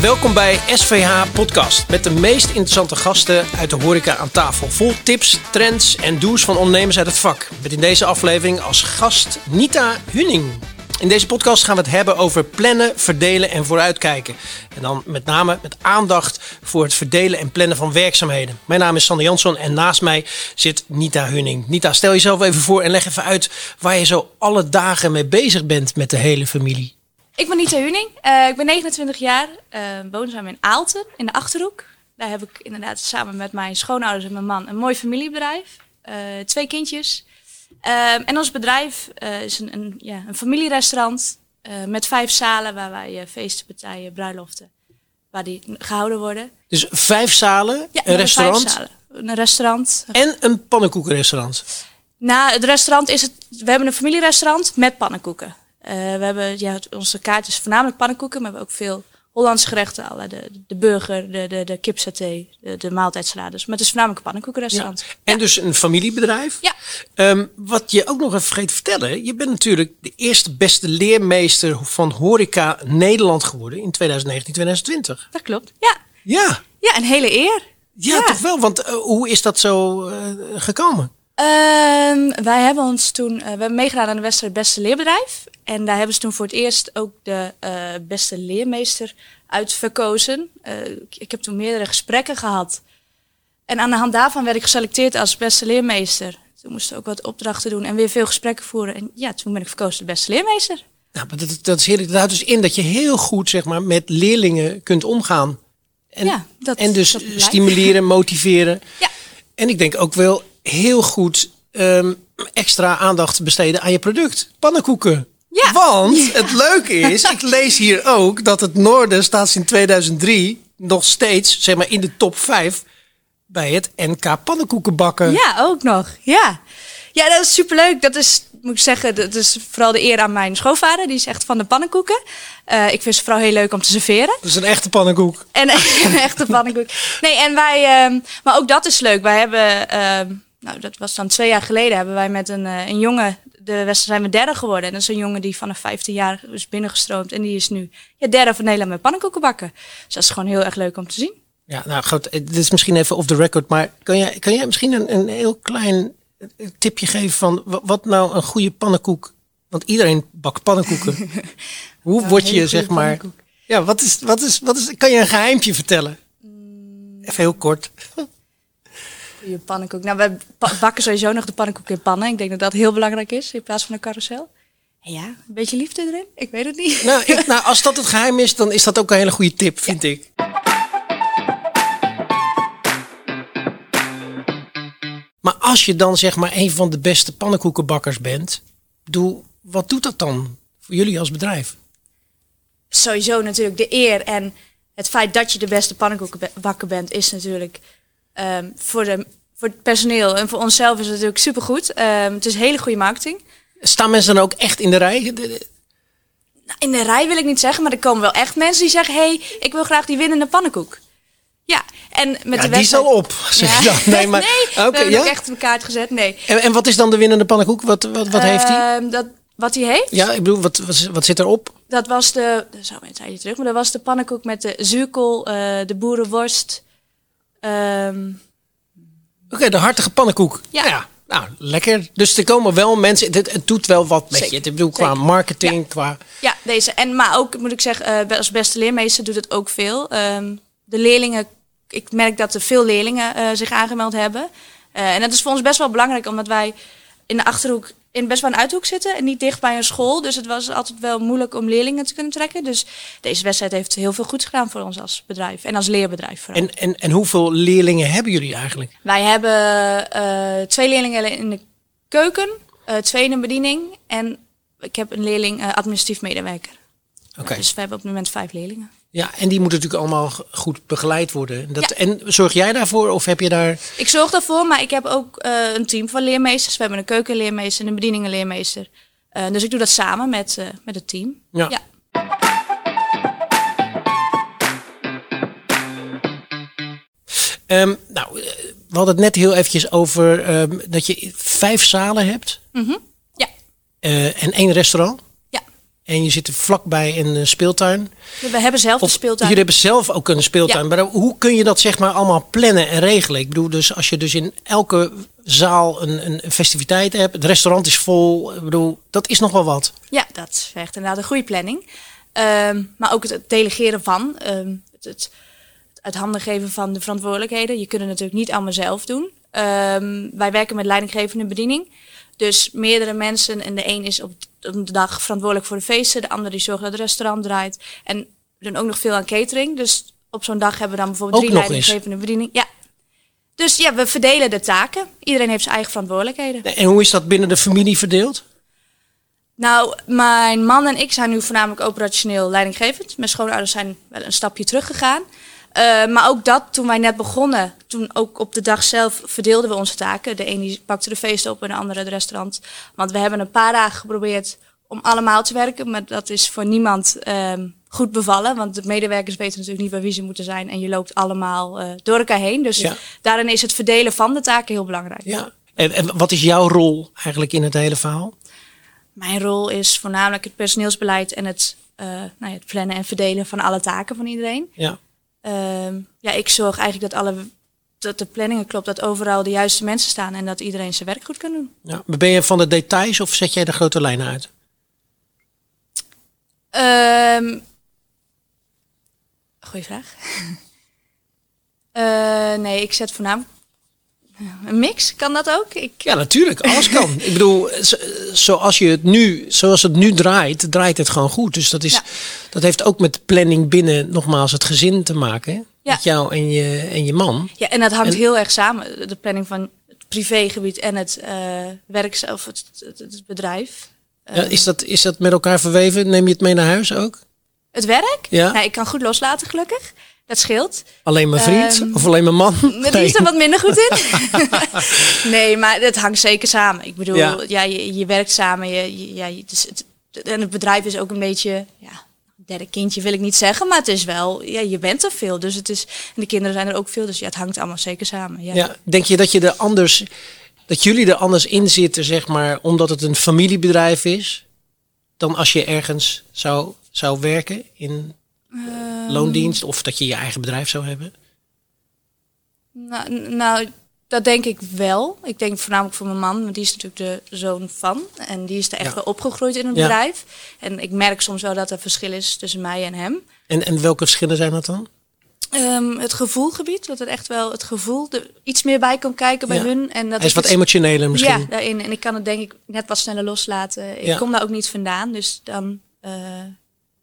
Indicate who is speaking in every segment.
Speaker 1: Welkom bij SVH Podcast met de meest interessante gasten uit de horeca aan tafel. Vol tips, trends en do's van ondernemers uit het vak. Met in deze aflevering als gast Nita Hunning. In deze podcast gaan we het hebben over plannen, verdelen en vooruitkijken. En dan met name met aandacht voor het verdelen en plannen van werkzaamheden. Mijn naam is Sander Jansson en naast mij zit Nita Hunning. Nita, stel jezelf even voor en leg even uit waar je zo alle dagen mee bezig bent met de hele familie.
Speaker 2: Ik ben Nita Huning. Uh, ik ben 29 jaar. Uh, woonzaam in Aalten, in de Achterhoek. Daar heb ik inderdaad samen met mijn schoonouders en mijn man een mooi familiebedrijf. Uh, twee kindjes. en ons bedrijf is een, een, ja, een familierestaurant met vijf zalen waar wij feesten, partijen, bruiloften, waar die gehouden worden.
Speaker 1: Dus vijf zalen,
Speaker 2: ja,
Speaker 1: een restaurant?
Speaker 2: Vijf zalen. Een restaurant.
Speaker 1: En een pannenkoekenrestaurant?
Speaker 2: Nou, het restaurant is het. We hebben een familierestaurant met pannenkoeken. Uh, we hebben, ja, onze kaart is voornamelijk pannenkoeken, maar we hebben ook veel Hollandse gerechten. Alle, de, de burger, de, de, de kipsaté, de, de maaltijdsalades. Maar het is voornamelijk een pannenkoekenrestaurant.
Speaker 1: Ja. En dus een familiebedrijf.
Speaker 2: Ja.
Speaker 1: Um, wat je ook nog even vergeet te vertellen. Je bent natuurlijk de eerste beste leermeester van horeca Nederland geworden in 2019, 2020.
Speaker 2: Dat klopt, ja.
Speaker 1: Ja.
Speaker 2: Ja, een hele eer.
Speaker 1: Ja, ja. toch wel. Want uh, hoe is dat zo uh, gekomen?
Speaker 2: Um, wij hebben ons toen, uh, we hebben meegedaan aan de wedstrijd Beste Leerbedrijf. En daar hebben ze toen voor het eerst ook de uh, beste leermeester uitverkozen. Uh, ik, ik, heb toen meerdere gesprekken gehad. En aan de hand daarvan werd ik geselecteerd als beste leermeester. Toen moesten we ook wat opdrachten doen en weer veel gesprekken voeren. En ja, toen ben ik verkozen de beste leermeester.
Speaker 1: Nou, maar dat, dat is heerlijk. Dat houdt dus in dat je heel goed zeg maar, met leerlingen kunt omgaan. En,
Speaker 2: ja, dat,
Speaker 1: en dus
Speaker 2: dat
Speaker 1: stimuleren, motiveren.
Speaker 2: Ja.
Speaker 1: En ik denk ook wel heel goed um, extra aandacht besteden aan je product. Pannenkoeken.
Speaker 2: Ja.
Speaker 1: Want het leuke is, ik lees hier ook dat het Noorden staat in 2003 nog steeds zeg maar in de top 5 bij het NK pannenkoekenbakken.
Speaker 2: Ja, ook nog. Ja. Ja, dat is superleuk. Dat is, moet ik zeggen, dat is vooral de eer aan mijn schoonvader. Die is echt van de pannenkoeken. Uh, ik vind ze vooral heel leuk om te serveren.
Speaker 1: Dat is een echte pannenkoek.
Speaker 2: En een echte pannenkoek. Nee, en wij, uh, maar ook dat is leuk. Wij hebben, uh, nou dat was dan twee jaar geleden, hebben wij met een, een jongen, de wedstrijd zijn we derde geworden. En dat is een jongen die vanaf 15 jaar is binnengestroomd. En die is nu ja, derde van Nederland met pannenkoeken bakken. Dus dat is gewoon heel erg leuk om te zien.
Speaker 1: Ja, nou goed, dit is misschien even off the record. Maar kan jij, kan jij misschien een, een heel klein tipje geven van wat nou een goede pannenkoek? Want iedereen bakt pannenkoeken. Hoe word je zeg maar?
Speaker 2: Pannenkoek.
Speaker 1: Ja, wat is, wat is, wat is? Kan je een geheimtje vertellen?
Speaker 2: Mm.
Speaker 1: Even heel kort.
Speaker 2: Je pannenkoek. Nou, we bakken sowieso nog de pannenkoek in pannen. Ik denk dat dat heel belangrijk is in plaats van een carousel. En ja, een beetje liefde erin. Ik weet het niet.
Speaker 1: Nou, ik, nou, als dat het geheim is, dan is dat ook een hele goede tip, vind ja. ik. Maar als je dan zeg maar een van de beste pannenkoekenbakkers bent, doe, wat doet dat dan voor jullie als bedrijf?
Speaker 2: Sowieso natuurlijk de eer en het feit dat je de beste pannenkoekenbakker bent, is natuurlijk um, voor, de, voor het personeel en voor onszelf is het natuurlijk supergoed. Um, het is hele goede marketing.
Speaker 1: Staan mensen dan ook echt in de rij?
Speaker 2: Nou, in de rij wil ik niet zeggen, maar er komen wel echt mensen die zeggen: hey, ik wil graag die winnende pannenkoek. Ja, en met
Speaker 1: ja,
Speaker 2: de
Speaker 1: die
Speaker 2: wedstrijd...
Speaker 1: is al op. Zeg ja. dan. Nee, maar,
Speaker 2: nee
Speaker 1: okay,
Speaker 2: we hebben
Speaker 1: ja?
Speaker 2: ook echt op kaart gezet. Nee.
Speaker 1: En, en wat is dan de winnende pannenkoek? Wat, wat, wat heeft hij?
Speaker 2: Uh, dat, wat hij heeft?
Speaker 1: Ja, ik bedoel, wat, wat, wat zit erop?
Speaker 2: Dat was de, zo een tijdje terug, maar dat was de pannenkoek met de zuurkool, uh, de boerenworst. Um...
Speaker 1: Oké, okay, de hartige pannenkoek.
Speaker 2: Ja.
Speaker 1: ja. Nou, lekker. Dus er komen wel mensen, het, het doet wel wat met
Speaker 2: Zeker.
Speaker 1: je. Ik bedoel, qua
Speaker 2: Zeker.
Speaker 1: marketing,
Speaker 2: ja.
Speaker 1: qua...
Speaker 2: Ja, deze. En, maar ook, moet ik zeggen, uh, als beste leermeester doet het ook veel. Um, de leerlingen, ik merk dat er veel leerlingen uh, zich aangemeld hebben. Uh, en dat is voor ons best wel belangrijk, omdat wij in de Achterhoek in best wel een uithoek zitten en niet dicht bij een school. Dus het was altijd wel moeilijk om leerlingen te kunnen trekken. Dus deze wedstrijd heeft heel veel goeds gedaan voor ons als bedrijf en als leerbedrijf vooral.
Speaker 1: En, en, en hoeveel leerlingen hebben jullie eigenlijk?
Speaker 2: Wij hebben uh, twee leerlingen in de keuken, uh, twee in de bediening en ik heb een leerling uh, administratief medewerker.
Speaker 1: Okay.
Speaker 2: Dus we hebben op het moment vijf leerlingen.
Speaker 1: Ja, en die moeten natuurlijk allemaal goed begeleid worden. Dat, ja. En zorg jij daarvoor of heb je daar...
Speaker 2: Ik zorg daarvoor, maar ik heb ook uh, een team van leermeesters. We hebben een keukenleermeester en een bedieningenleermeester. Uh, dus ik doe dat samen met, uh, met het team.
Speaker 1: Ja.
Speaker 2: ja.
Speaker 1: Um, nou, we hadden het net heel eventjes over um, dat je vijf zalen hebt.
Speaker 2: Mm -hmm. Ja.
Speaker 1: en één restaurant. En je zit er vlakbij een eh, speeltuin.
Speaker 2: We hebben zelf
Speaker 1: Of
Speaker 2: de speeltuin.
Speaker 1: jullie hebben zelf ook een speeltuin. Maar hoe kun je dat zeg maar allemaal plannen en regelen? Ik bedoel, dus als je dus in elke zaal een, een festiviteit hebt, het restaurant is vol. Ik bedoel, dat is nog wel wat.
Speaker 2: Ja, dat vergt inderdaad een goede planning. Ehm, maar ook het delegeren van, ehm, het, het, het handen geven van de verantwoordelijkheden. Je kunt het natuurlijk niet allemaal zelf doen. Ehm, wij werken met leidinggevende bediening. Dus meerdere mensen en de een is op de dag verantwoordelijk voor de feesten, de ander die zorgt dat het restaurant draait. En we doen ook nog veel aan catering. Dus op zo'n dag hebben we dan bijvoorbeeld
Speaker 1: Ook
Speaker 2: drie leidinggevende bediening. Ja. Dus ja, we verdelen de taken. Iedereen heeft zijn eigen verantwoordelijkheden.
Speaker 1: En hoe is dat binnen de familie verdeeld?
Speaker 2: Nou, mijn man en ik zijn nu voornamelijk operationeel leidinggevend. Mijn schoonouders zijn wel een stapje teruggegaan. Uh, maar ook dat, toen wij net begonnen, toen ook op de dag zelf verdeelden we onze taken. De een die pakte de feesten op en de andere het restaurant. Want we hebben een paar dagen geprobeerd om allemaal te werken. Maar dat is voor niemand um, goed bevallen. Want de medewerkers weten natuurlijk niet bij wie ze moeten zijn. En je loopt allemaal uh, door elkaar heen. Dus
Speaker 1: Ja.
Speaker 2: daarin is het verdelen van de taken heel belangrijk.
Speaker 1: Ja. En, en wat is jouw rol eigenlijk in het hele verhaal?
Speaker 2: Mijn rol is voornamelijk het personeelsbeleid en het, uh, nou ja, het plannen en verdelen van alle taken van iedereen.
Speaker 1: Ja.
Speaker 2: Ehm, ja, ik zorg eigenlijk dat, alle, dat de planningen klopt, dat overal de juiste mensen staan en dat iedereen zijn werk goed kan doen.
Speaker 1: ja. Maar ben je van de details of zet jij de grote lijnen uit?
Speaker 2: Ehm goeie vraag. Eh, nee, ik zet voornamelijk een mix. Kan dat ook? Ik,
Speaker 1: Ja, natuurlijk. Alles kan. Ik bedoel, zo- zoals, je het nu, zoals het nu draait, draait het gewoon goed. Dus dat, is,
Speaker 2: Ja.
Speaker 1: dat heeft ook met planning binnen, nogmaals, het gezin te maken.
Speaker 2: Ja.
Speaker 1: Met jou en je, en je man.
Speaker 2: ja, en dat hangt
Speaker 1: En-
Speaker 2: heel erg samen. De planning van het privégebied en het uh, werk of het, het, het bedrijf.
Speaker 1: Ja,
Speaker 2: Ehm,
Speaker 1: is, dat, is dat met elkaar verweven? Neem je het mee naar huis ook?
Speaker 2: Het werk?
Speaker 1: Ja.
Speaker 2: Nou, ik kan goed loslaten, gelukkig. Dat scheelt.
Speaker 1: Alleen mijn vriend
Speaker 2: Ehm,
Speaker 1: of alleen mijn man?
Speaker 2: Die is er wat minder goed in. nee, maar het hangt zeker samen. Ik bedoel,
Speaker 1: Ja.
Speaker 2: ja. je, je werkt samen. Je, je- ja, je- dus het, en het bedrijf is ook een beetje, ja, derde kindje wil ik niet zeggen, maar het is wel, ja, je bent er veel. Dus het is, en de kinderen zijn er ook veel. Dus ja, het hangt allemaal zeker samen. Ja.
Speaker 1: Ja, denk je dat je er anders, dat jullie er anders in zitten, zeg maar, omdat het een familiebedrijf is, dan als je ergens zou, zou werken in
Speaker 2: Ehm,
Speaker 1: loondienst of dat je je eigen bedrijf zou hebben?
Speaker 2: Nou, nou, dat denk ik wel. Ik denk voornamelijk voor mijn man, want die is natuurlijk de zoon van. En die is er echt
Speaker 1: Ja.
Speaker 2: wel opgegroeid in het
Speaker 1: Ja.
Speaker 2: bedrijf. En ik merk soms wel dat er verschil is tussen mij en hem.
Speaker 1: En, en welke verschillen zijn dat dan?
Speaker 2: Ehm, het gevoelgebied, dat het echt wel het gevoel er iets meer bij kan kijken bij
Speaker 1: Ja.
Speaker 2: hun. En dat
Speaker 1: Hij is wat emotioneler misschien.
Speaker 2: Ja, daarin. En ik kan het denk ik net wat sneller loslaten. Ik kom daar ook niet vandaan, dus dan, eh,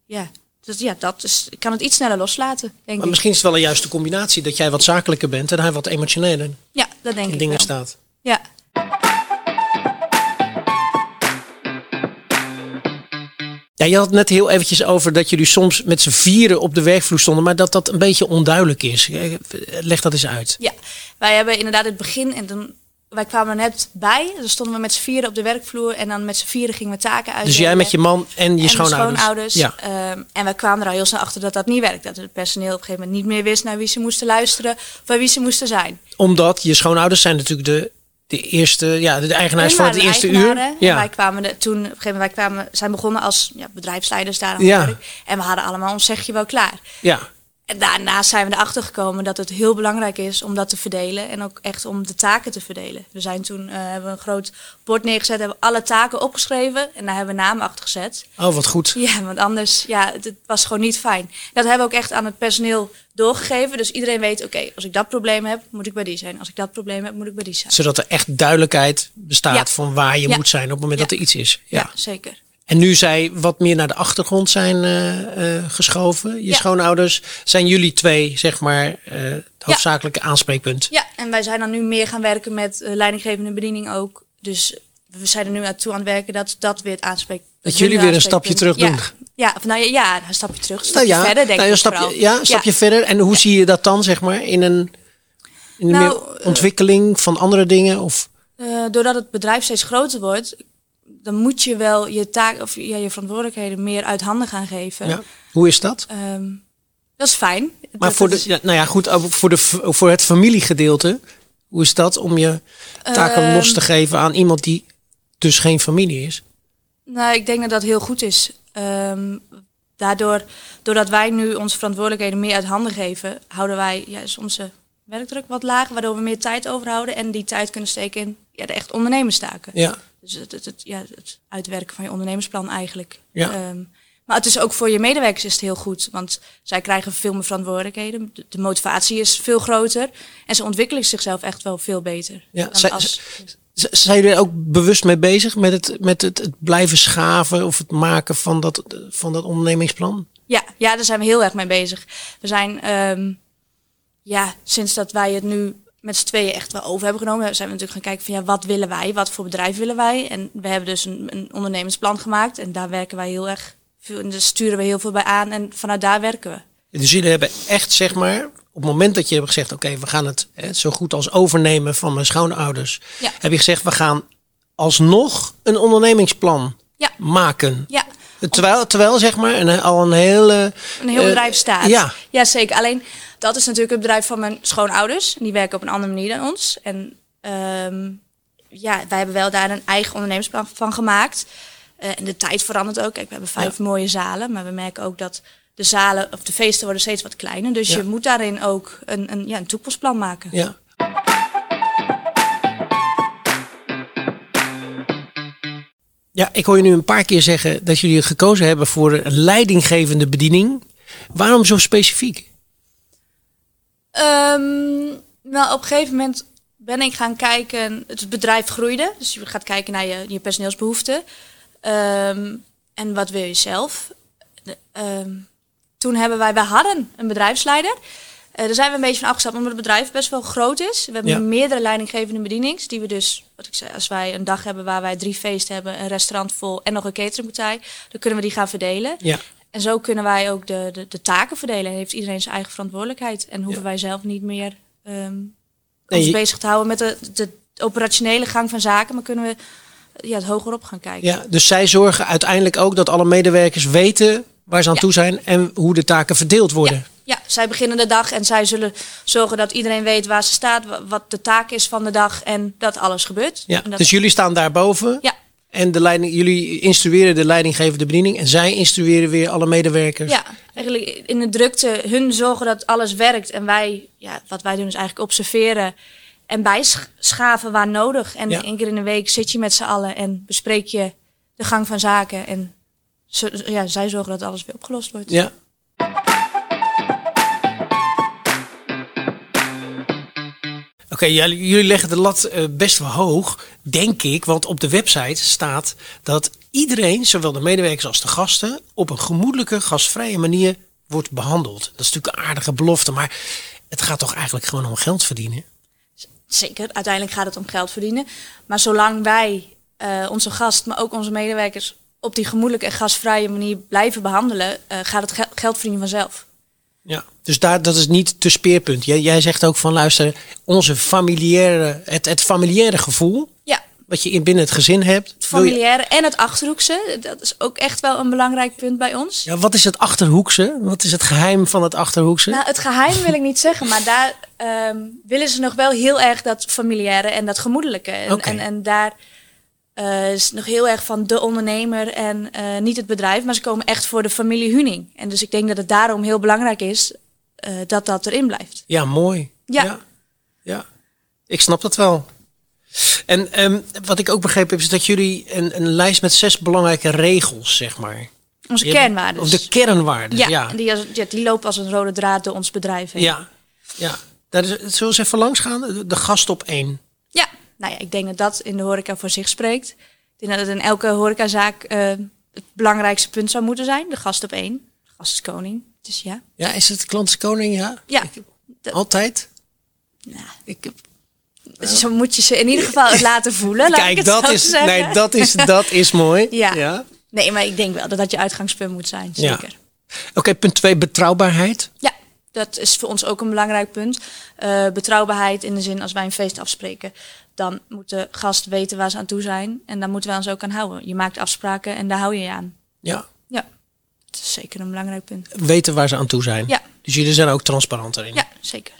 Speaker 2: ja. Dus ja, dat is, ik kan het iets sneller loslaten, denk
Speaker 1: Maar
Speaker 2: ik.
Speaker 1: misschien is het wel een juiste combinatie dat jij wat zakelijker bent en hij wat emotioneler
Speaker 2: Ja, dat denk
Speaker 1: in
Speaker 2: ik
Speaker 1: dingen
Speaker 2: wel.
Speaker 1: staat.
Speaker 2: Ja.
Speaker 1: Ja, je had het net heel eventjes over dat jullie soms met z'n vieren op de werkvloer stonden, maar dat dat een beetje onduidelijk is. Leg dat eens uit.
Speaker 2: Ja, wij hebben inderdaad het begin en toen wij kwamen er net bij. Dan stonden we met z'n vieren op de werkvloer en dan met z'n vieren gingen we taken uit.
Speaker 1: Dus jij met je man en je
Speaker 2: en de
Speaker 1: schoonouders.
Speaker 2: schoonouders.
Speaker 1: Ja.
Speaker 2: Ehm, en wij kwamen er al heel snel achter dat dat niet werkt. Dat het personeel op een gegeven moment niet meer wist naar wie ze moesten luisteren of bij wie ze moesten zijn.
Speaker 1: Omdat je schoonouders zijn natuurlijk de, de eerste, ja, de eigenaars van het
Speaker 2: de
Speaker 1: eerste uur.
Speaker 2: En
Speaker 1: Ja.
Speaker 2: wij kwamen er toen, op een gegeven moment, wij kwamen, zijn begonnen als ja, bedrijfsleiders daar aan
Speaker 1: Ja.
Speaker 2: werk. En we hadden allemaal ons zegje wel klaar.
Speaker 1: ja.
Speaker 2: En daarna zijn we erachter gekomen dat het heel belangrijk is om dat te verdelen. En ook echt om de taken te verdelen. We zijn toen, eh, hebben we een groot bord neergezet, hebben alle taken opgeschreven. En daar hebben we namen achter gezet.
Speaker 1: Oh, wat goed.
Speaker 2: Ja, want anders, ja, het, het was gewoon niet fijn. Dat hebben we ook echt aan het personeel doorgegeven. Dus iedereen weet, oké, als ik dat probleem heb, moet ik bij die zijn. Als ik dat probleem heb, moet ik bij die zijn.
Speaker 1: Zodat er echt duidelijkheid bestaat
Speaker 2: Ja.
Speaker 1: van waar je
Speaker 2: Ja.
Speaker 1: moet zijn op het moment
Speaker 2: Ja.
Speaker 1: dat er iets is. Ja.
Speaker 2: Ja, zeker.
Speaker 1: En nu zij wat meer naar de achtergrond zijn eh, eh, geschoven, je
Speaker 2: Ja.
Speaker 1: schoonouders, zijn jullie twee, zeg maar, eh, het hoofdzakelijke aanspreekpunt.
Speaker 2: Ja, en wij zijn dan nu meer gaan werken met leidinggevende bediening ook. Dus we zijn er nu naartoe aan het werken dat dat weer het aanspreekt.
Speaker 1: Dat jullie weer een stapje terug doen.
Speaker 2: Ja, of nou ja, ja, een stapje terug, een
Speaker 1: Nou
Speaker 2: stapje
Speaker 1: ja,
Speaker 2: verder denk
Speaker 1: nou,
Speaker 2: ik
Speaker 1: een stapje,
Speaker 2: vooral.
Speaker 1: ja, een stapje verder. En hoe zie je dat dan, zeg maar, in een, in een
Speaker 2: Nou,
Speaker 1: meer ontwikkeling van andere dingen? Of,
Speaker 2: doordat het bedrijf steeds groter wordt, dan moet je wel je taak of ja, je verantwoordelijkheden meer uit handen gaan geven.
Speaker 1: ja. Hoe is dat?
Speaker 2: Ehm, dat is fijn.
Speaker 1: Maar
Speaker 2: Dat-
Speaker 1: voor, de, nou ja, goed, ook voor, de, voor het familiegedeelte, hoe is dat om je taken
Speaker 2: Ehm,
Speaker 1: los te geven aan iemand die dus geen familie is?
Speaker 2: Nou, ik denk dat dat heel goed is. Ehm, daardoor, doordat wij nu onze verantwoordelijkheden meer uit handen geven, houden wij ja, dus onze werkdruk wat lager, waardoor we meer tijd overhouden en die tijd kunnen steken in ja, de echt ondernemerstaken.
Speaker 1: Ja,
Speaker 2: Dus het, het, het, ja, het uitwerken van je ondernemersplan eigenlijk.
Speaker 1: Ja.
Speaker 2: Ehm, maar het is ook voor je medewerkers is het heel goed, want zij krijgen veel meer verantwoordelijkheden. De, motivatie is veel groter en ze ontwikkelen zichzelf echt wel veel beter.
Speaker 1: Ja, zij-
Speaker 2: als-
Speaker 1: Zijn jullie er ook bewust mee bezig met het, met het, het blijven schaven of het maken van dat, van dat ondernemingsplan?
Speaker 2: Ja, ja, daar zijn we heel erg mee bezig. We zijn, ehm, ja, sinds dat wij het nu met z'n tweeën echt wel over hebben genomen, zijn we natuurlijk gaan kijken van ja, wat willen wij, wat voor bedrijf willen wij. En we hebben dus een, een ondernemersplan gemaakt en daar werken wij heel erg veel, en daar sturen we heel veel bij aan en vanuit daar werken we.
Speaker 1: Dus jullie hebben echt, zeg maar, op het moment dat je hebt gezegd, oké, we gaan het hè, zo goed als overnemen van mijn schoonouders,
Speaker 2: Ja.
Speaker 1: heb je gezegd, we gaan alsnog een ondernemingsplan
Speaker 2: Ja.
Speaker 1: maken.
Speaker 2: Ja,
Speaker 1: Terwijl, terwijl zeg maar, een, al een hele...
Speaker 2: een heel
Speaker 1: eh,
Speaker 2: bedrijf staat.
Speaker 1: Ja,
Speaker 2: Ja, zeker. Alleen dat is natuurlijk het bedrijf van mijn schoonouders. Die werken op een andere manier dan ons. En ehm, ja, wij hebben wel daar een eigen ondernemersplan van gemaakt. Eh, en de tijd verandert ook. Kijk, we hebben vijf mooie zalen. Maar we merken ook dat de zalen of de feesten worden steeds wat kleiner. Dus
Speaker 1: Ja.
Speaker 2: je moet daarin ook een, een, ja, een toekomstplan maken.
Speaker 1: ja. Ja, ik hoor je nu een paar keer zeggen dat jullie gekozen hebben voor een leidinggevende bediening. Waarom zo specifiek?
Speaker 2: Nou, op een gegeven moment ben ik gaan kijken. Het bedrijf groeide. Dus je gaat kijken naar je, je personeelsbehoeften. Ehm, en wat wil je zelf? De- ehm, toen hebben wij, wij hadden een bedrijfsleider. Eh, daar zijn we een beetje van afgestapt omdat het bedrijf best wel groot is. We hebben
Speaker 1: Ja.
Speaker 2: meerdere leidinggevende bedienings. Die we dus, wat ik zei, als wij een dag hebben waar wij drie feesten hebben, een restaurant vol en nog een cateringpartij, dan kunnen we die gaan verdelen.
Speaker 1: Ja,
Speaker 2: En zo kunnen wij ook de, de, de taken verdelen. En heeft iedereen zijn eigen verantwoordelijkheid. En hoeven wij zelf niet meer ehm, ons
Speaker 1: je-
Speaker 2: bezig te houden met de, de operationele gang van zaken. Maar kunnen we ja, het hogerop gaan kijken.
Speaker 1: ja, dus zij zorgen uiteindelijk ook dat alle medewerkers weten waar ze aan
Speaker 2: Ja.
Speaker 1: toe zijn en hoe de taken verdeeld worden.
Speaker 2: Ja, ja, zij beginnen de dag en zij zullen zorgen dat iedereen weet waar ze staat, wa- wat de taak is van de dag en dat alles gebeurt.
Speaker 1: Ja,
Speaker 2: dat,
Speaker 1: dus jullie staan daarboven
Speaker 2: ja,
Speaker 1: en de leiding, jullie instrueren de leidinggevende bediening en zij instrueren weer alle medewerkers.
Speaker 2: ja, eigenlijk in de drukte hun zorgen dat alles werkt. En wij, ja, wat wij doen is eigenlijk observeren en bijschaven waar nodig. En
Speaker 1: Ja.
Speaker 2: één keer in de week zit je met z'n allen en bespreek je de gang van zaken. En ja, zij zorgen dat alles weer opgelost wordt.
Speaker 1: Ja. Oké, jullie leggen de lat eh, best wel hoog, denk ik. Want op de website staat dat iedereen, zowel de medewerkers als de gasten, op een gemoedelijke, gastvrije manier wordt behandeld. Dat is natuurlijk een aardige belofte, maar het gaat toch eigenlijk gewoon om geld verdienen?
Speaker 2: Zeker, uiteindelijk gaat het om geld verdienen. Maar zolang wij eh, onze gast, maar ook onze medewerkers op die gemoedelijke en gastvrije manier blijven behandelen, eh, gaat het gel- geld verdienen vanzelf.
Speaker 1: Ja. Dus daar, dat is niet te speerpunt. Jij, jij zegt ook van luister, onze familiaire, het, het familiaire gevoel,
Speaker 2: Ja,
Speaker 1: wat je in binnen het gezin hebt.
Speaker 2: het
Speaker 1: je-
Speaker 2: familiaire en het achterhoekse, dat is ook echt wel een belangrijk punt bij ons.
Speaker 1: Ja, wat is het achterhoekse? Wat is het geheim van het achterhoekse?
Speaker 2: Nou, het geheim wil ik niet zeggen, maar daar ehm, willen ze nog wel heel erg dat familiaire en dat gemoedelijke. En, en daar eh, is nog heel erg van de ondernemer en eh, niet het bedrijf, maar ze komen echt voor de familie Huning. En dus ik denk dat het daarom heel belangrijk is eh, dat dat erin blijft.
Speaker 1: Ja, mooi.
Speaker 2: Ja.
Speaker 1: ja. Ja. Ik snap dat wel. En ehm, wat ik ook begrepen heb, is dat jullie een, een lijst met zes belangrijke regels, zeg maar.
Speaker 2: Onze
Speaker 1: Je
Speaker 2: kernwaarden.
Speaker 1: Of de kernwaarden.
Speaker 2: ja,
Speaker 1: Ja.
Speaker 2: Die, als- ja, die lopen als een rode draad door ons bedrijf heen.
Speaker 1: Ja. ja. Daar is, zullen we eens even langs gaan? De- De gast op één.
Speaker 2: Ja, nou ja, ik denk dat dat in de horeca voor zich spreekt. Ik denk dat het in elke horecazaak eh, het belangrijkste punt zou moeten zijn. De gast op één. De gast is koning. Dus ja.
Speaker 1: Ja, is het klantenskoning? Ja.
Speaker 2: Ja,
Speaker 1: Ik- Altijd?
Speaker 2: nou,
Speaker 1: Ik, heb-
Speaker 2: dus zo moet je ze in ieder geval het laten voelen. Laat ik
Speaker 1: kijk,
Speaker 2: het
Speaker 1: dat
Speaker 2: zo
Speaker 1: is,
Speaker 2: zeggen.
Speaker 1: nee, dat, is, dat is mooi.
Speaker 2: Ja.
Speaker 1: ja.
Speaker 2: Nee, maar ik denk wel dat dat je uitgangspunt moet zijn.
Speaker 1: Ja.
Speaker 2: Zeker.
Speaker 1: Oké, punt twee, betrouwbaarheid.
Speaker 2: Ja, dat is voor ons ook een belangrijk punt. Eh, betrouwbaarheid in de zin als wij een feest afspreken. Dan moet de gast weten waar ze aan toe zijn. En daar moeten wij ons ook aan houden. Je maakt afspraken en daar hou je je aan.
Speaker 1: Ja.
Speaker 2: Ja, dat is zeker een belangrijk punt.
Speaker 1: Weten waar ze aan toe zijn.
Speaker 2: Ja.
Speaker 1: Dus jullie zijn ook transparant erin.
Speaker 2: Ja, zeker.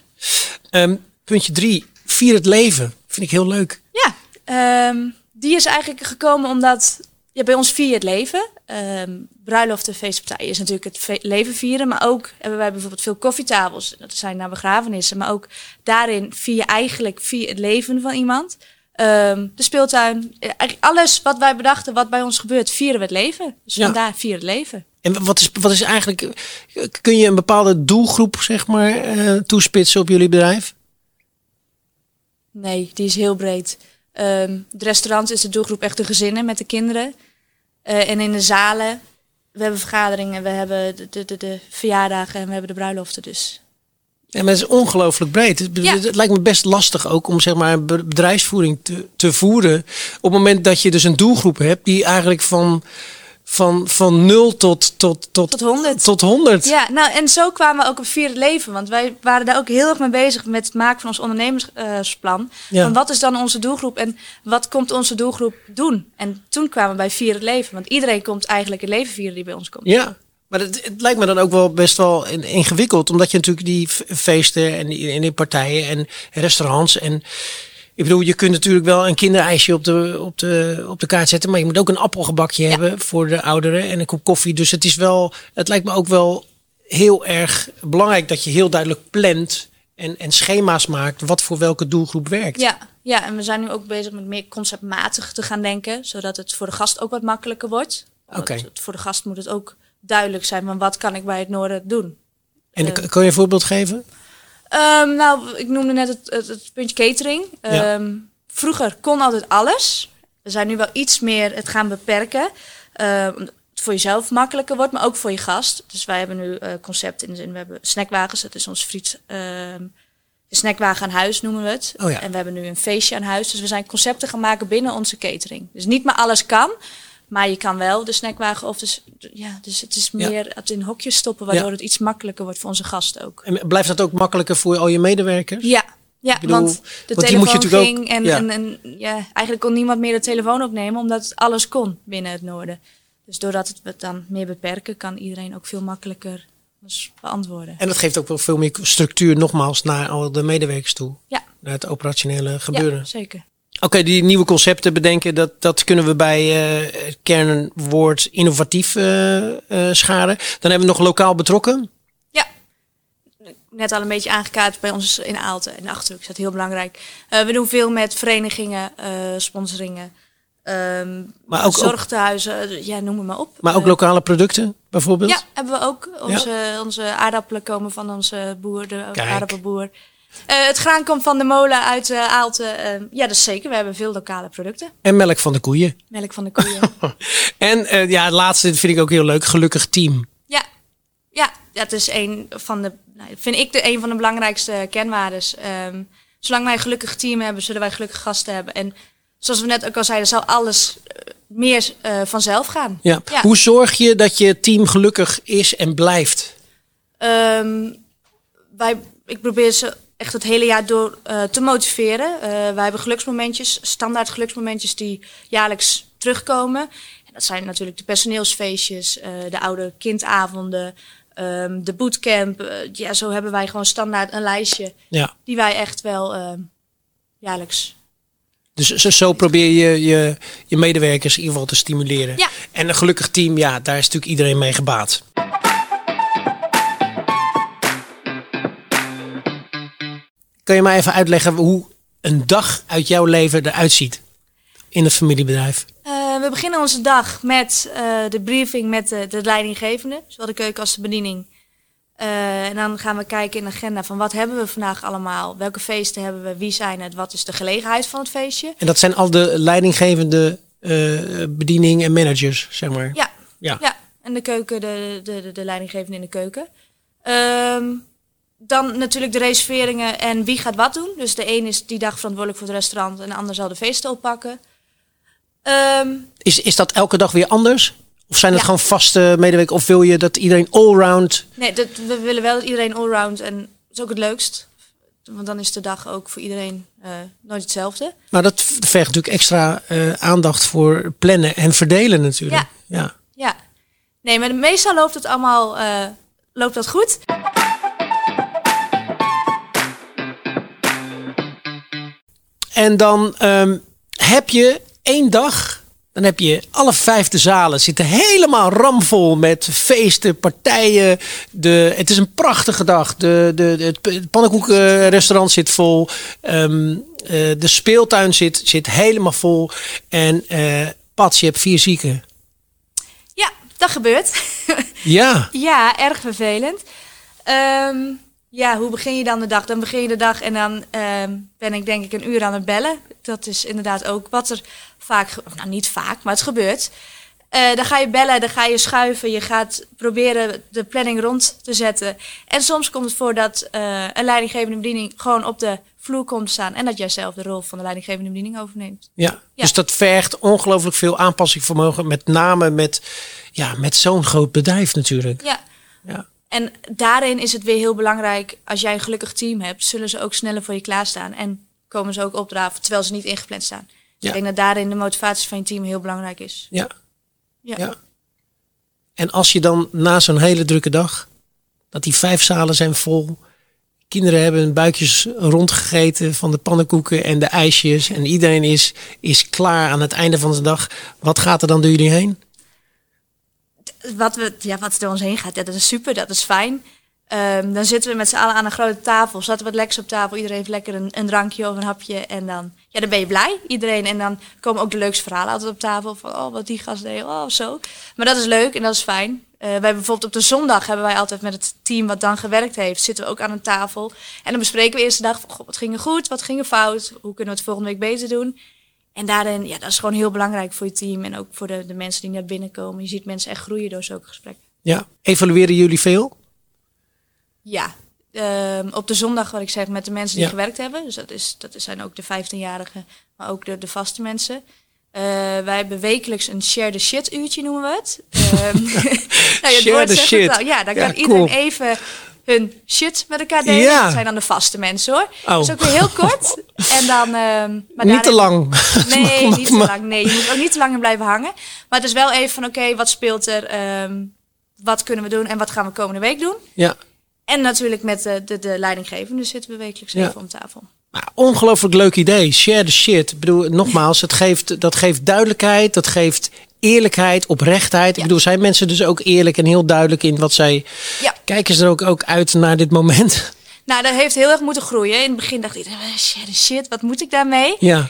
Speaker 1: Ehm, puntje drie, vier het leven. Vind ik heel leuk.
Speaker 2: Ja, ehm, die is eigenlijk gekomen omdat Ja, bij ons vier je het leven. Um, bruiloften, feestpartijen is natuurlijk het leven vieren. Maar ook hebben wij bijvoorbeeld veel koffietafels. Dat zijn naar begrafenissen. Maar ook daarin vier je eigenlijk vier het leven van iemand. Ehm, de speeltuin. eh, Eigenlijk alles wat wij bedachten, wat bij ons gebeurt, vieren we het leven. Dus
Speaker 1: Ja.
Speaker 2: vandaar vier het leven.
Speaker 1: En wat is, wat is eigenlijk, eh, kun je een bepaalde doelgroep zeg maar eh, toespitsen op jullie bedrijf?
Speaker 2: Nee, die is heel breed. Ehm het restaurant is de doelgroep echt de gezinnen met de kinderen. Eh, en in de zalen, we hebben vergaderingen, we hebben de, de, de, de verjaardagen en we hebben de bruiloften dus.
Speaker 1: Ja, maar het is ongelooflijk breed. Het,
Speaker 2: Ja.
Speaker 1: het lijkt me best lastig ook om zeg maar be- bedrijfsvoering te, te voeren. Op het moment dat je dus een doelgroep hebt die eigenlijk van, van, van 0 tot, tot, tot,
Speaker 2: Tot 100.
Speaker 1: tot 100.
Speaker 2: Ja, nou en zo kwamen we ook op vier het leven. Want wij waren daar ook heel erg mee bezig met het maken van ons ondernemersplan.
Speaker 1: Ja.
Speaker 2: Van wat is dan onze doelgroep en wat komt onze doelgroep doen? En toen kwamen we bij vier het leven. Want iedereen komt eigenlijk het leven vieren die bij ons komt.
Speaker 1: Ja, maar het, het lijkt me dan ook wel best wel in- ingewikkeld. Omdat je natuurlijk die feesten en die, en die partijen en restaurants en... Ik bedoel, je kunt natuurlijk wel een kinderijsje op de, op, de, op de kaart zetten. Maar je moet ook een appelgebakje hebben voor de ouderen en een kop koffie. Dus het is wel, het lijkt me ook wel heel erg belangrijk dat je heel duidelijk plant en, en schema's maakt wat voor welke doelgroep werkt.
Speaker 2: Ja, ja, en we zijn nu ook bezig met meer conceptmatig te gaan denken. Zodat het voor de gast ook wat makkelijker wordt.
Speaker 1: Oké.
Speaker 2: Voor de gast moet het ook duidelijk zijn van wat kan ik bij het Noorden doen.
Speaker 1: En
Speaker 2: Eh.
Speaker 1: kan- kan je een voorbeeld geven?
Speaker 2: Ehm, nou, ik noemde net het, het, het puntje catering.
Speaker 1: Ja.
Speaker 2: Ehm, vroeger kon altijd alles. We zijn nu wel iets meer het gaan beperken. Ehm, omdat het voor jezelf makkelijker wordt, maar ook voor je gast. Dus wij hebben nu eh concept in de zin, we hebben snackwagens. Dat is ons friet, de snackwagen aan huis noemen we het.
Speaker 1: Oh ja.
Speaker 2: En we hebben nu een feestje aan huis. Dus we zijn concepten gaan maken binnen onze catering. Dus niet maar alles kan. Maar je kan wel de snackwagen of dus ja, dus het is
Speaker 1: Ja.
Speaker 2: meer het in hokjes stoppen, waardoor
Speaker 1: Ja.
Speaker 2: het iets makkelijker wordt voor onze gasten ook.
Speaker 1: En blijft dat ook makkelijker voor al je medewerkers?
Speaker 2: Ja, ja
Speaker 1: bedoel,
Speaker 2: want de
Speaker 1: want
Speaker 2: telefoon
Speaker 1: ook-
Speaker 2: ging en,
Speaker 1: ja.
Speaker 2: en, en ja, eigenlijk kon niemand meer de telefoon opnemen, omdat alles kon binnen het noorden. Dus doordat het we het dan meer beperken, kan iedereen ook veel makkelijker beantwoorden.
Speaker 1: En dat geeft ook wel veel meer structuur nogmaals naar al de medewerkers toe.
Speaker 2: Ja,
Speaker 1: Naar het operationele gebeuren.
Speaker 2: ja zeker.
Speaker 1: Oké, die nieuwe concepten bedenken, dat, dat kunnen we bij eh, het kernwoord innovatief eh, eh, scharen. Dan hebben we nog lokaal betrokken.
Speaker 2: Ja, net al een beetje aangekaart bij ons in Aalten en de Achterhoek is dat heel belangrijk. Eh, we doen veel met verenigingen, eh, sponsoringen,
Speaker 1: Maar ook-
Speaker 2: zorgtehuizen, eh, ja, noem het maar op.
Speaker 1: Maar ook
Speaker 2: Eh,
Speaker 1: lokale producten bijvoorbeeld.
Speaker 2: Ja, hebben we ook. Onze, onze aardappelen komen van onze boer, de
Speaker 1: Kijk.
Speaker 2: aardappelboer. Eh, het graan komt van de molen uit eh Aalten. Eh, ja, dat is zeker. We hebben veel lokale producten.
Speaker 1: En melk van de koeien.
Speaker 2: Melk van de koeien.
Speaker 1: En ja, het laatste vind ik ook heel leuk. Gelukkig team.
Speaker 2: ja. ja, dat is een van de, nou, vind ik de, een van de belangrijkste kenwaardes. Ehm, zolang wij een gelukkig team hebben, zullen wij gelukkige gasten hebben. En zoals we net ook al zeiden, zal alles meer vanzelf gaan.
Speaker 1: Ja.
Speaker 2: Ja.
Speaker 1: Hoe zorg je dat je team gelukkig is en blijft?
Speaker 2: Ehm, wij, ik probeer ze echt het hele jaar door eh, te motiveren. Eh, wij hebben geluksmomentjes, standaard geluksmomentjes die jaarlijks terugkomen. En dat zijn natuurlijk de personeelsfeestjes, eh, de oude kindavonden, ehm, de bootcamp. Ja, zo hebben wij gewoon standaard een lijstje
Speaker 1: Ja.
Speaker 2: die wij echt wel jaarlijks.
Speaker 1: Dus zo, zo probeer je, je je medewerkers in ieder geval te stimuleren.
Speaker 2: Ja.
Speaker 1: En een gelukkig team, ja, daar is natuurlijk iedereen mee gebaat. Kan je mij even uitleggen hoe een dag uit jouw leven eruit ziet in het familiebedrijf?
Speaker 2: Eh, we beginnen onze dag met eh, de briefing met de, de leidinggevende, zowel de keuken als de bediening. Eh, en dan gaan we kijken in de agenda van wat hebben we vandaag allemaal, welke feesten hebben we, wie zijn het, wat is de gelegenheid van het feestje.
Speaker 1: En dat zijn al de leidinggevende bediening en managers, zeg maar.
Speaker 2: Ja,
Speaker 1: Ja.
Speaker 2: ja. en de keuken, de, de, de, de leidinggevende in de keuken. Ehm, dan natuurlijk de reserveringen en wie gaat wat doen. Dus de een is die dag verantwoordelijk voor het restaurant en de ander zal de feesten oppakken. Ehm,
Speaker 1: Is, is dat elke dag weer anders? Of zijn het
Speaker 2: Ja.
Speaker 1: gewoon vaste medewerkers? Of wil je dat iedereen allround...
Speaker 2: Nee, dat, we willen wel dat iedereen allround en dat is ook het leukst. Want dan is de dag ook voor iedereen eh, nooit hetzelfde.
Speaker 1: Maar dat vergt natuurlijk extra eh, aandacht voor plannen en verdelen natuurlijk. Ja.
Speaker 2: Ja. Nee, maar meestal loopt het allemaal eh, loopt dat goed.
Speaker 1: En dan ehm, heb je één dag, Dan heb je alle vijfde zalen zitten helemaal ramvol met feesten, partijen. De, het is een prachtige dag. De, de, de, het pannenkoekenrestaurant zit vol. Ehm, eh, de speeltuin zit, zit helemaal vol. En uh, Pats, je hebt vier zieken.
Speaker 2: Ja, dat gebeurt.
Speaker 1: Ja.
Speaker 2: ja, erg vervelend. Ehm, ja, hoe begin je dan de dag? Dan begin je de dag en dan ehm, ben ik denk ik een uur aan het bellen. Dat is inderdaad ook wat er vaak, nou niet vaak, maar het gebeurt. Uh, dan ga je bellen, dan ga je schuiven, je gaat proberen de planning rond te zetten. En soms komt het voor dat uh, een leidinggevende bediening gewoon op de vloer komt staan en dat jij zelf de rol van de leidinggevende bediening overneemt.
Speaker 1: Ja, ja. dus dat vergt ongelooflijk veel aanpassingsvermogen, met name met, ja, met zo'n groot bedrijf natuurlijk.
Speaker 2: Ja. ja. En daarin is het weer heel belangrijk, als jij een gelukkig team hebt, zullen ze ook sneller voor je klaarstaan en komen ze ook opdraven terwijl ze niet ingepland staan. Dus ja. ik denk dat daarin de motivatie van je team heel belangrijk is.
Speaker 1: Ja. ja. ja. En als je dan na zo'n hele drukke dag, dat die vijf zalen zijn vol, kinderen hebben hun buikjes rondgegeten van de pannenkoeken en de ijsjes en iedereen is, is klaar aan het einde van de dag. Wat gaat er dan door jullie heen?
Speaker 2: Wat, we, ja, wat er door ons heen gaat, ja, dat is super, dat is fijn. Um, dan zitten we met z'n allen aan een grote tafel, zetten wat lekkers op tafel. Iedereen heeft lekker een, een, drankje of een hapje. En dan, ja, dan ben je blij, iedereen. En dan komen ook de leukste verhalen altijd op tafel. Van, oh, wat die gast deed, oh, zo. Maar dat is leuk en dat is fijn. Uh, wij bijvoorbeeld op de zondag hebben wij altijd met het team wat dan gewerkt heeft, zitten we ook aan een tafel. En dan bespreken we eerst de dag wat ging er goed, wat ging er fout, hoe kunnen we het volgende week beter doen. En daarin, ja, dat is gewoon heel belangrijk voor je team en ook voor de, de mensen die naar binnen komen. Je ziet mensen echt groeien door zulke gesprekken.
Speaker 1: Ja, evalueren jullie veel?
Speaker 2: Ja, uh, op de zondag, wat ik zeg, met de mensen die gewerkt hebben. Dus dat, is, dat zijn ook de 15-jarigen, maar ook de, de vaste mensen. Uh, wij hebben wekelijks een share the shit uurtje, noemen we het. Um,
Speaker 1: nou, share the shit.
Speaker 2: ja, dan kan iedereen even hun shit met elkaar delen. Ja. Dat zijn dan de vaste mensen hoor. Oh. Is ook weer heel kort. En dan, uh,
Speaker 1: maar niet te lang.
Speaker 2: Nee, niet te lang. Nee, je moet ook niet te lang blijven hangen. Maar het is wel even van oké, wat speelt er? Um, wat kunnen we doen en wat gaan we komende week doen?
Speaker 1: Ja.
Speaker 2: En natuurlijk met de, de, de leidinggevende zitten we wekelijks ja. even om tafel.
Speaker 1: Nou, ongelooflijk leuk idee. Share the shit. Ik bedoel, nogmaals, het geeft, dat geeft duidelijkheid. Dat geeft eerlijkheid, oprechtheid. Ik bedoel, zijn mensen dus ook eerlijk en heel duidelijk in wat zij...
Speaker 2: Ja.
Speaker 1: Kijken ze er ook, ook uit naar dit moment?
Speaker 2: Nou, dat heeft heel erg moeten groeien. In het begin dacht ik, shit, shit, wat moet ik daarmee?
Speaker 1: Ja.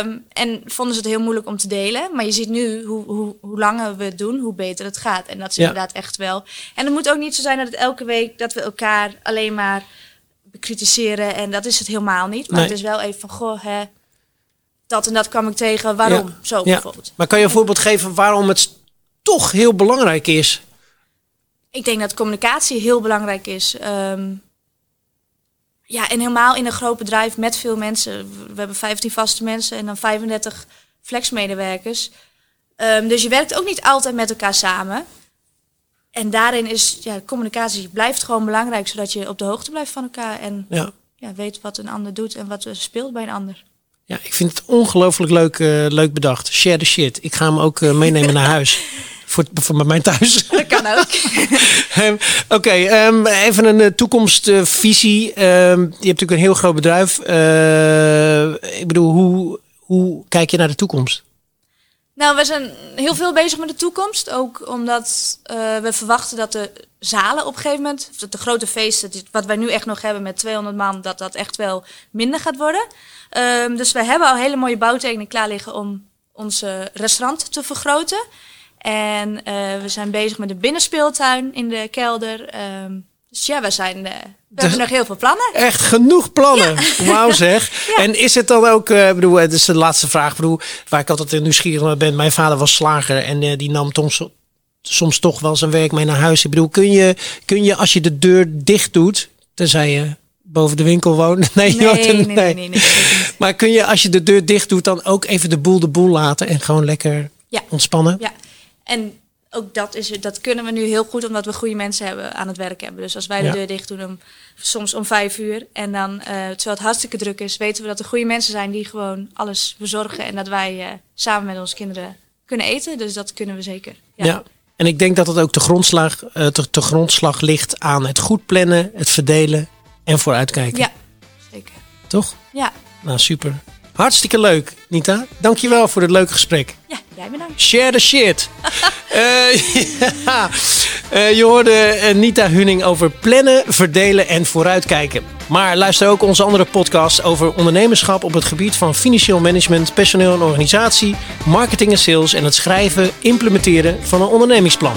Speaker 2: Um, en vonden ze het heel moeilijk om te delen. Maar je ziet nu hoe, hoe, hoe langer we het doen, hoe beter het gaat. En dat is inderdaad echt wel. En het moet ook niet zo zijn dat het elke week dat we elkaar alleen maar bekritiseren. En dat is het helemaal niet. Maar het is wel even van, goh, hè, dat en dat kwam ik tegen. Waarom? Zo bijvoorbeeld.
Speaker 1: Maar kan je een voorbeeld geven waarom het toch heel belangrijk is?
Speaker 2: Ik denk dat communicatie heel belangrijk is. Um, ja, en helemaal in een groot bedrijf met veel mensen. We hebben 15 vaste mensen en dan 35 flexmedewerkers. Um, dus je werkt ook niet altijd met elkaar samen. En daarin is ja, communicatie blijft gewoon belangrijk, zodat je op de hoogte blijft van elkaar en ja. Ja, weet wat een ander doet en wat er speelt bij een ander.
Speaker 1: Ja, ik vind het ongelooflijk leuk, uh, leuk bedacht. Share the shit. Ik ga hem ook uh, meenemen naar huis. Voor, voor mijn thuis.
Speaker 2: Dat kan ook.
Speaker 1: um, Oké, okay, um, even een uh, toekomstvisie. Um, je hebt natuurlijk een heel groot bedrijf. Ik bedoel, hoe, hoe kijk je naar de toekomst?
Speaker 2: Nou, we zijn heel veel bezig met de toekomst. Ook omdat we verwachten dat de zalen op een gegeven moment, of de grote feesten, wat wij nu echt nog hebben met 200 man, dat dat echt wel minder gaat worden. Um, dus we hebben al hele mooie bouwtekeningen klaar liggen om onze restaurant te vergroten. En uh, we zijn bezig met de binnenspeeltuin in de kelder. Um, dus ja, we, zijn, uh, we hebben nog heel veel plannen.
Speaker 1: Echt genoeg plannen. Ja. Wauw zeg. ja. En is het dan ook, uh, bedoel, het is de laatste vraag, bedoel, waar ik altijd nieuwsgierig naar ben. Mijn vader was slager en die nam soms, soms toch wel zijn werk mee naar huis. Ik bedoel, kun je, kun je als je de deur dicht doet, tenzij je boven de winkel woont.
Speaker 2: Nee, nee, nee, nee, nee, nee, nee
Speaker 1: Maar kun je als je de deur dicht doet dan ook even de boel de boel laten en gewoon lekker ja. ontspannen?
Speaker 2: Ja. En ook dat, is, dat kunnen we nu heel goed omdat we goede mensen hebben aan het werk hebben. Dus als wij de deur dicht doen, om, soms om vijf uur. En dan, uh, terwijl het hartstikke druk is, weten we dat er goede mensen zijn die gewoon alles verzorgen. En dat wij uh, samen met onze kinderen kunnen eten. Dus dat kunnen we zeker.
Speaker 1: Ja. ja. En ik denk dat het ook de grondslag, de, de grondslag ligt aan het goed plannen, het verdelen en vooruitkijken.
Speaker 2: Ja, zeker.
Speaker 1: Toch?
Speaker 2: Ja.
Speaker 1: Nou, super. Hartstikke leuk, Nita. Dankjewel voor het leuke gesprek.
Speaker 2: Ja. Jij bedankt.
Speaker 1: Share the shit. Eh, ja. Eh, je hoorde eh, Nita Huning over plannen, verdelen en vooruitkijken. Maar luister ook onze andere podcast over ondernemerschap op het gebied van financieel management, personeel en organisatie, marketing en sales en het schrijven, implementeren van een ondernemingsplan.